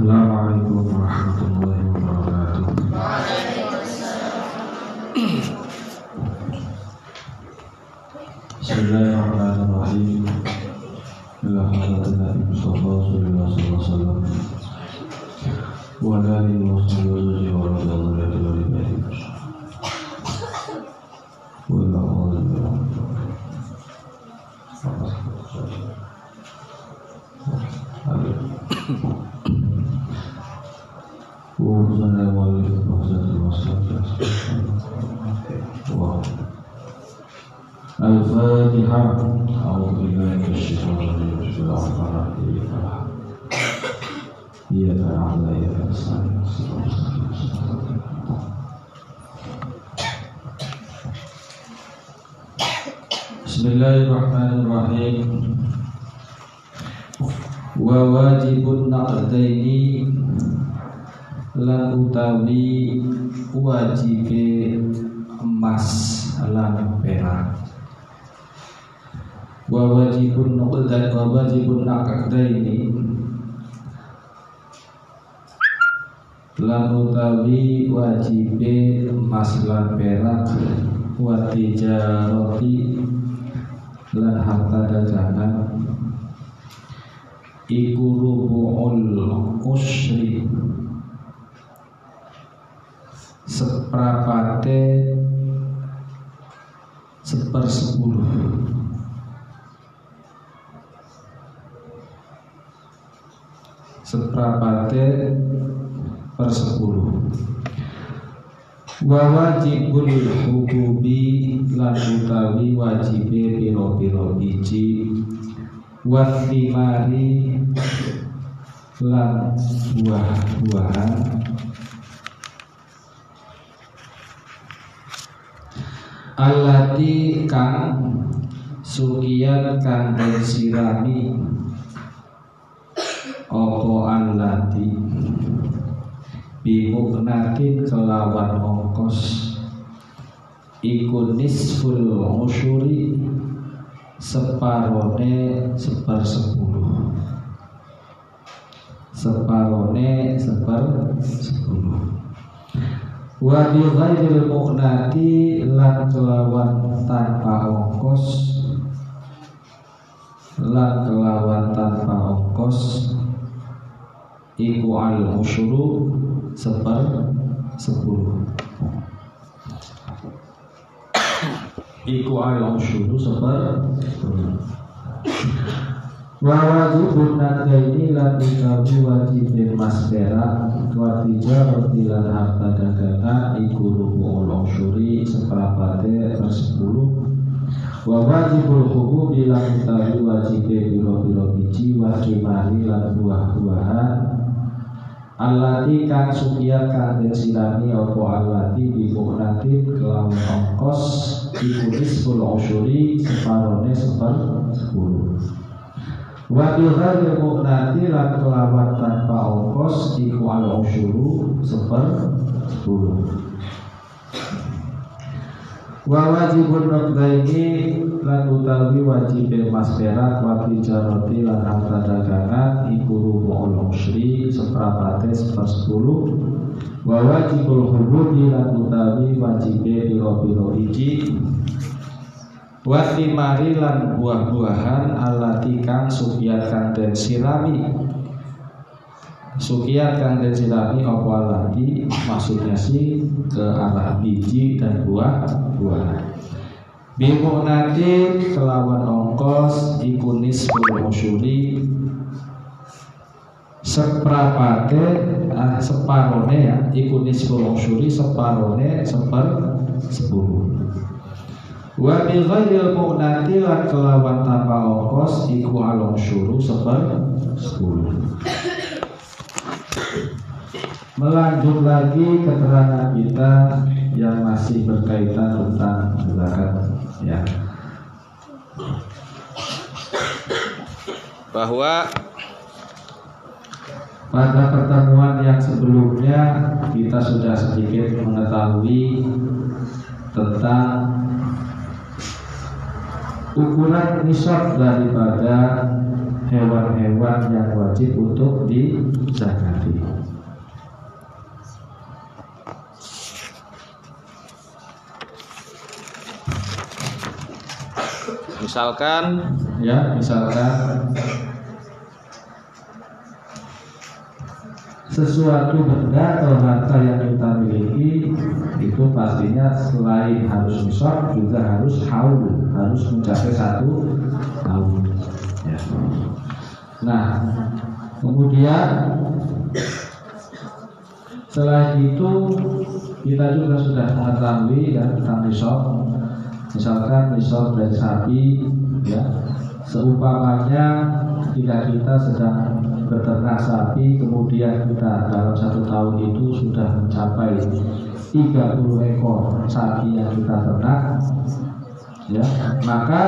السلام عليكم ورحمة الله وبركاته. بسم الله الرحمن الرحيم. إلى حضرة النبي المصطفى صلى الله عليه وسلم. وعلى آله وصحبه وسلم. ورحمة الله وبركاته Urusan yang wali Wow. الفاتحة أعوذ بالله من الشيطان الرجيم. بسم الله الرحمن الرحيم. إياك نعبد وإياك نستعين بسم الله الرحمن الرحيم. وواجب النقدين. Lan utawi wajibe emas lan perak. Wa wajibun nuqdan wa wajibun naqdaini lan utawi wajibe emas lan perak. Wa tijarati lan harta dagangan iku rubu'ul usri seprapate sepersepuluh. Seprapate per sepuluh wa wajibul hububi lan utawi wajibe piro-piro biji. Wa thimari lan buah-buahan alati kang sukian kang den sirami opo alati bimuknatin kelawan ongkos. Iku nisful usyuri separone seper sepuluh. Separone seper sepuluh wa bi ghairil muqnati lan kelawan tanpa ongkos. Lan kelawan tanpa ongkos. Iku al usyuru seper sepuluh. Iku al usyuru seper sepuluh. Wa wajibun nadaini lan ikawi wajib mas perak wa tijarati lan harta dagangan iku rubu ul usyuri seperapate per sepuluh. Wa wajibul hububi lan utawi wajibe biro-biro biji wa kimari lan buah-buahan. Allati kang sukiya kang den sirami opo allati bimuknatin kelawan ongkos iku nisful usyuri separone seper sepuluh Wa bihari muknati lan kelawan tanpa ongkos iku al usyuru seper sepuluh. Wa wajibun naqdaini lan utawi wajib mas perak wa tijarati lan harta dagangan iku rubu'ul usyri seperapate seper sepuluh. Wa wajibul hububi lan utawi wajib biro-biro iji wa thimari lan buah-buahan alati kang sukiat kang den sirami. Sukiat kang sirami apa maksudnya sih ke arah biji dan buah-buahan. Nanti kelawan ongkos iku nisful usyuri seprapate ah, separone ya iku nisful usyuri separone seper sepuluh wa bi ghairil mu'nati lan kelawan tanpa ongkos iku al usyuru seper sepuluh. Melanjut lagi keterangan kita yang masih berkaitan tentang zakat ya. Bahwa pada pertemuan yang sebelumnya kita sudah sedikit mengetahui tentang ukuran nisab daripada hewan-hewan yang wajib untuk dizakati. Misalkan ya, misalkan sesuatu benda atau harta yang kita miliki itu pastinya selain harus nisab juga harus haul harus mencapai satu tahun ya. nah kemudian selain itu kita juga sudah mengetahui ya tentang nisab. Misalkan nisab dari sapi ya. Seumpamanya jika kita sedang beternak sapi kemudian kita dalam satu tahun itu sudah mencapai 30 ekor sapi yang kita ternak ya. Maka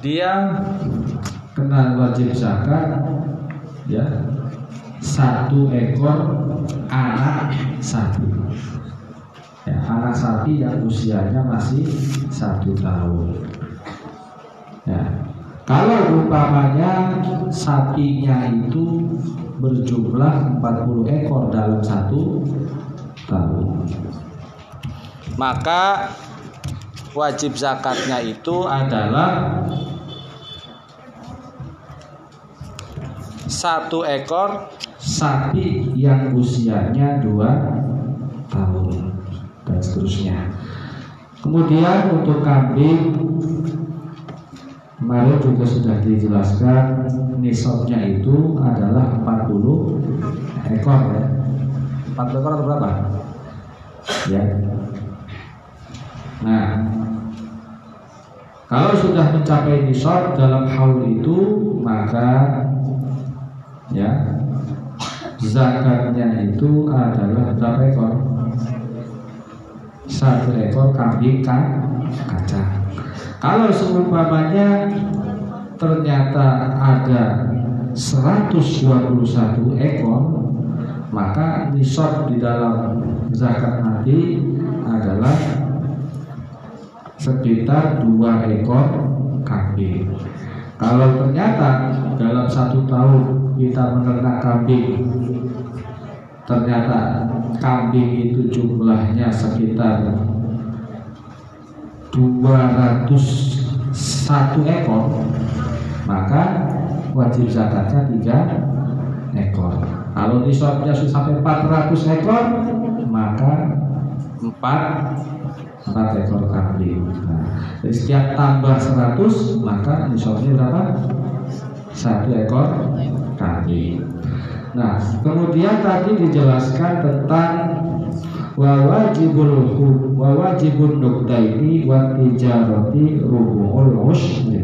dia kena wajib zakat ya. Satu ekor anak sapi. Ya, anak sapi yang usianya masih satu tahun. Ya kalau umpamanya sapinya itu berjumlah 40 ekor dalam satu tahun Maka wajib zakatnya itu adalah satu ekor sapi yang usianya dua tahun dan seterusnya. Kemudian untuk kambing Kemarin juga sudah dijelaskan nisabnya itu adalah 40 ekor ya. 40 ekor atau berapa? Ya. Nah, kalau sudah mencapai nisab dalam haul itu maka ya zakatnya itu adalah berapa ekor? Satu ekor kambing kan kacang. Kalau seumpamanya ternyata ada 121 ekor maka nisab di dalam zakat nanti adalah sekitar dua ekor kambing. Kalau ternyata dalam satu tahun kita menernak kambing, ternyata kambing itu jumlahnya sekitar 201 ekor maka wajib zakatnya tiga ekor. Kalau nisabnya sudah sampai 400 ekor maka 4 4 ekor kambing. Nah, setiap tambah 100 maka nisabnya berapa? satu ekor kambing. Nah kemudian tadi dijelaskan tentang wa wajibul wa wajibun nuktaini wa tijarati rubu'ul ushri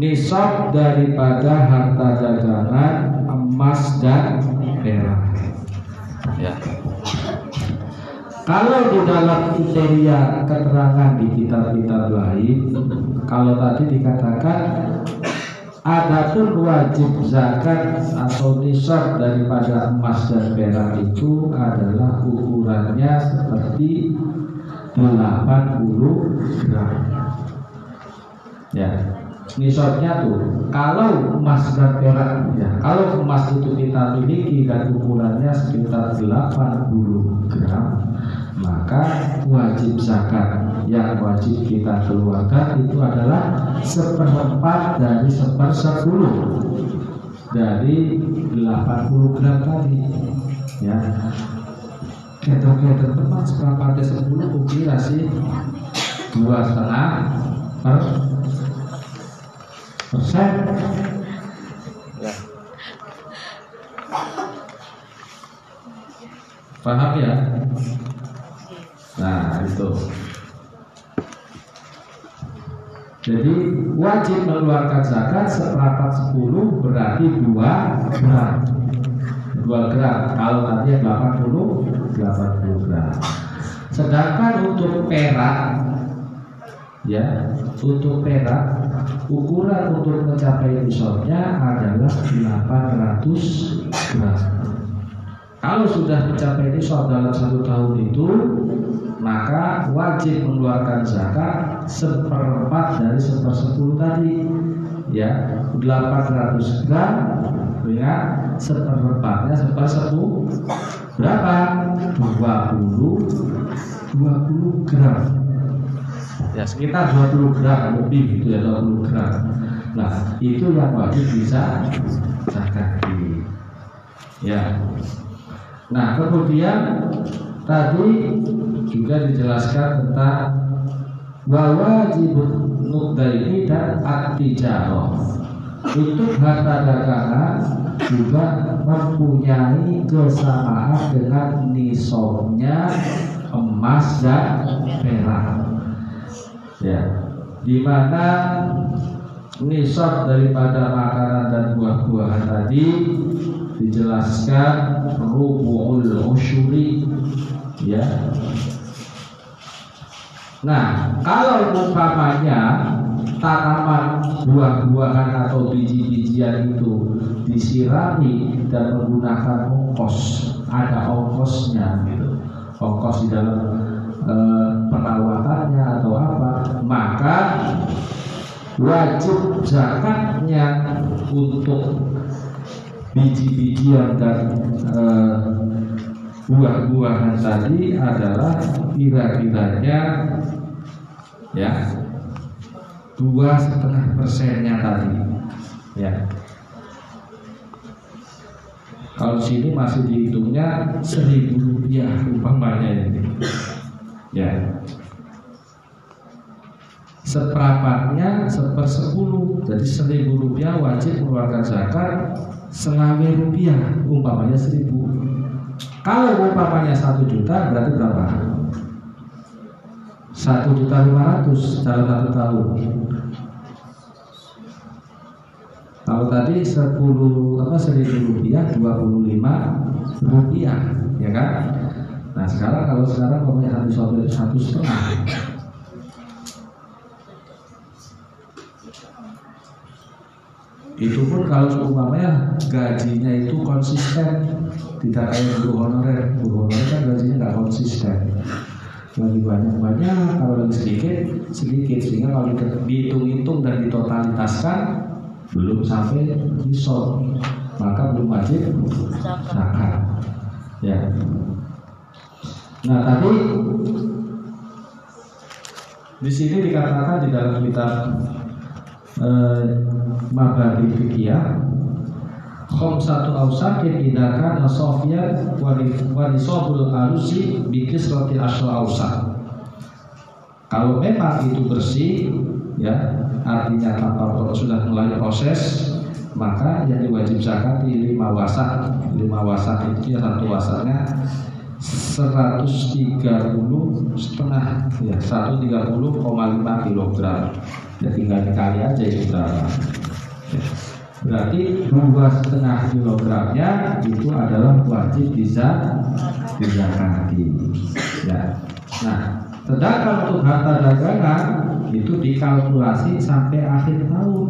nisab daripada harta dagangan emas dan perak. Ya. Kalau di dalam kriteria keterangan di kitab-kitab lain kalau tadi dikatakan Adapun wajib zakat atau nisab daripada emas dan perak itu adalah ukurannya seperti 80 gram. Ya, nisabnya tuh kalau emas dan perak ya, kalau emas itu kita miliki dan ukurannya sekitar 80 gram, maka wajib zakat yang wajib kita keluarkan itu adalah seperempat dari sepersepuluh dari 80 gram tadi. Ya. Ketok-ketok seperempat dari sepuluh kukira sih dua setengah per persen. Ya. paham ya nah itu Jadi wajib mengeluarkan zakat seperempat sepuluh berarti dua gram. Dua gram. Kalau tadi delapan puluh, delapan puluh gram. Sedangkan untuk perak, ya, untuk perak ukuran untuk mencapai nisabnya adalah 800 gram. Kalau sudah mencapai nisab dalam satu tahun itu, maka wajib mengeluarkan zakat seperempat dari sepersepuluh tadi. Ya 800 gram dengan seperempatnya sepersepuluh. Berapa? 20 20 gram. Ya sekitar 20 gram lebih gitu ya 20 gram. Nah itu yang wajib bisa zakat ya. Nah kemudian tadi juga dijelaskan tentang bahwa wajib ini dan atijaroh itu harta dagangan juga mempunyai kesamaan dengan nisabnya emas dan perak. Ya, di mana nisab daripada makanan dan buah-buahan tadi dijelaskan rubu'ul usyuri ya. Nah, kalau umpamanya tanaman buah-buahan atau biji-bijian itu disirami dan menggunakan ongkos ada ongkosnya gitu ongkos di dalam e, perawatannya atau apa maka wajib zakatnya untuk biji-bijian dan e, buah-buahan tadi adalah kira-kiranya ya dua setengah persennya tadi ya. Kalau sini masih dihitungnya seribu rupiah umpamanya ini ya. Seperempatnya sepersepuluh jadi seribu rupiah wajib mengeluarkan zakat selawe rupiah umpamanya seribu. Kalau umpamanya satu juta berarti berapa? Satu juta lima ratus dalam satu tahun. Kalau tadi sepuluh apa seribu rupiah dua puluh lima rupiah ya kan? Nah sekarang kalau sekarang pokoknya satu satu satu setengah. Itu pun kalau umpamanya gajinya itu konsisten. Tidak kayak guru honorer. Guru honorer kan gajinya nggak konsisten. Lagi banyak banyak kalau lagi sedikit sedikit. Sehingga kalau dihitung-hitung dan ditotalitaskan belum sampai nisab maka belum wajib zakat. Ya. Nah tadi di sini dikatakan di dalam kitab eh, Mabadi Fikiyah satu ausakin idza kana safiyan wa nisabul arusi bi kisrati asra ausak. Kalau memang itu bersih ya artinya tanpa sudah mulai proses maka yang diwajib zakat di lima wasak lima wasak itu ya satu wasaknya 130 setengah ya 130,5 kilogram ya tinggal dikali aja itu berapa ya. Berarti dua setengah kilogramnya itu adalah wajib bisa dizakati. Ya. Nah, sedangkan untuk harta dagangan itu dikalkulasi sampai akhir tahun.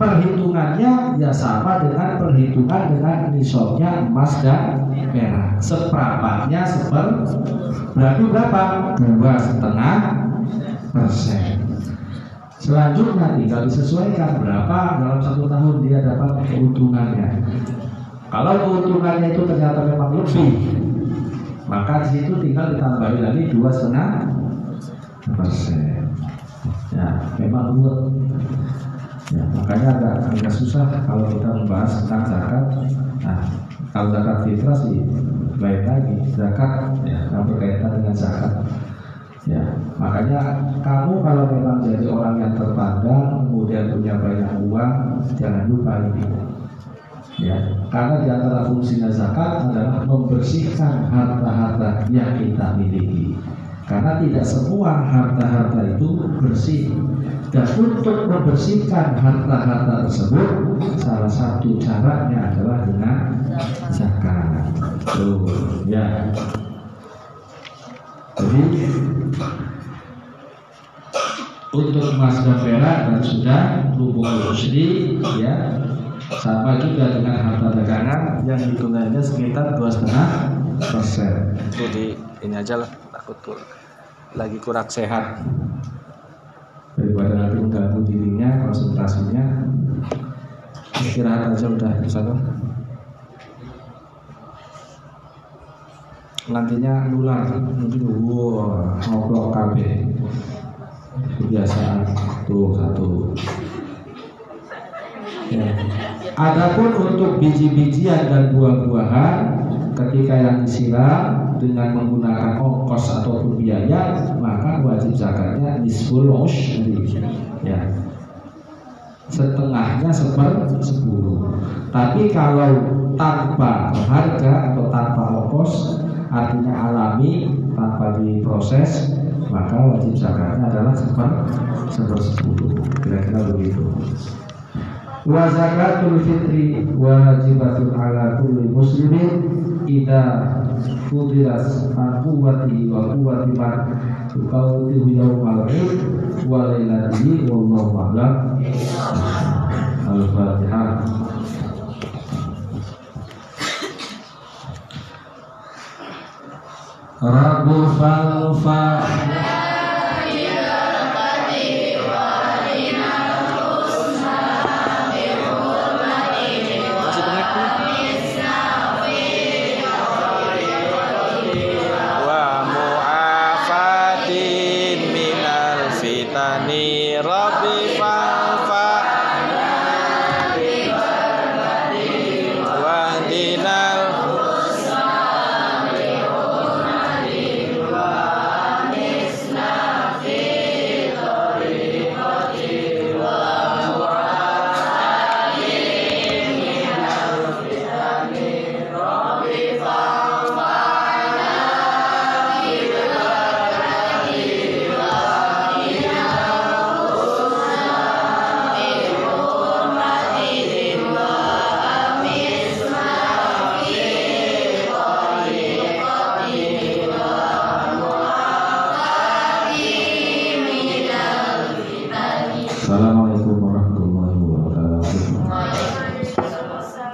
Perhitungannya ya sama dengan perhitungan dengan nisabnya emas dan perak. Seperempatnya seper berarti berapa? Dua setengah persen. Selanjutnya tinggal disesuaikan berapa dalam satu tahun dia dapat keuntungannya. Kalau keuntungannya itu ternyata memang lebih, maka di situ tinggal ditambahi lagi dua setengah persen. Ya, memang buat. Ya, makanya agak agak susah kalau kita membahas tentang zakat. Nah, kalau zakat fitrah sih baik lagi zakat ya, berkaitan dengan zakat Ya, makanya kamu kalau memang jadi orang yang terpandang, kemudian punya banyak uang, jangan lupa ini. Ya, karena di antara fungsinya zakat adalah membersihkan harta-harta yang kita miliki. Karena tidak semua harta-harta itu bersih. Dan untuk membersihkan harta-harta tersebut, salah satu caranya adalah dengan zakat. Tuh, ya. Jadi untuk emas dan perak dan sudah hubungan rusdi ya. Sama juga dengan harta dagangan yang hitungannya sekitar dua setengah persen. Jadi ini aja lah takut tuh lagi kurang sehat. Daripada nanti mengganggu dirinya konsentrasinya. Istirahat aja udah kok nantinya nular mungkin wow ngobrol KB kebiasaan tuh satu. Ya. Adapun untuk biji-bijian dan buah-buahan ketika yang disiram dengan menggunakan ongkos ataupun biaya maka wajib zakatnya nisful ya. Setengahnya seper sepuluh. Tapi kalau tanpa harga atau tanpa ongkos artinya alami tanpa diproses maka wajib zakatnya adalah seper sepuluh. Kira-kira begitu. Wa zakatul fitri wajibatun ala kulli muslimin idza fudirat an quwwati wa quwwati man yawmal id wa lailatihi wallahu a'lam. Al-fatihah Rabu falfa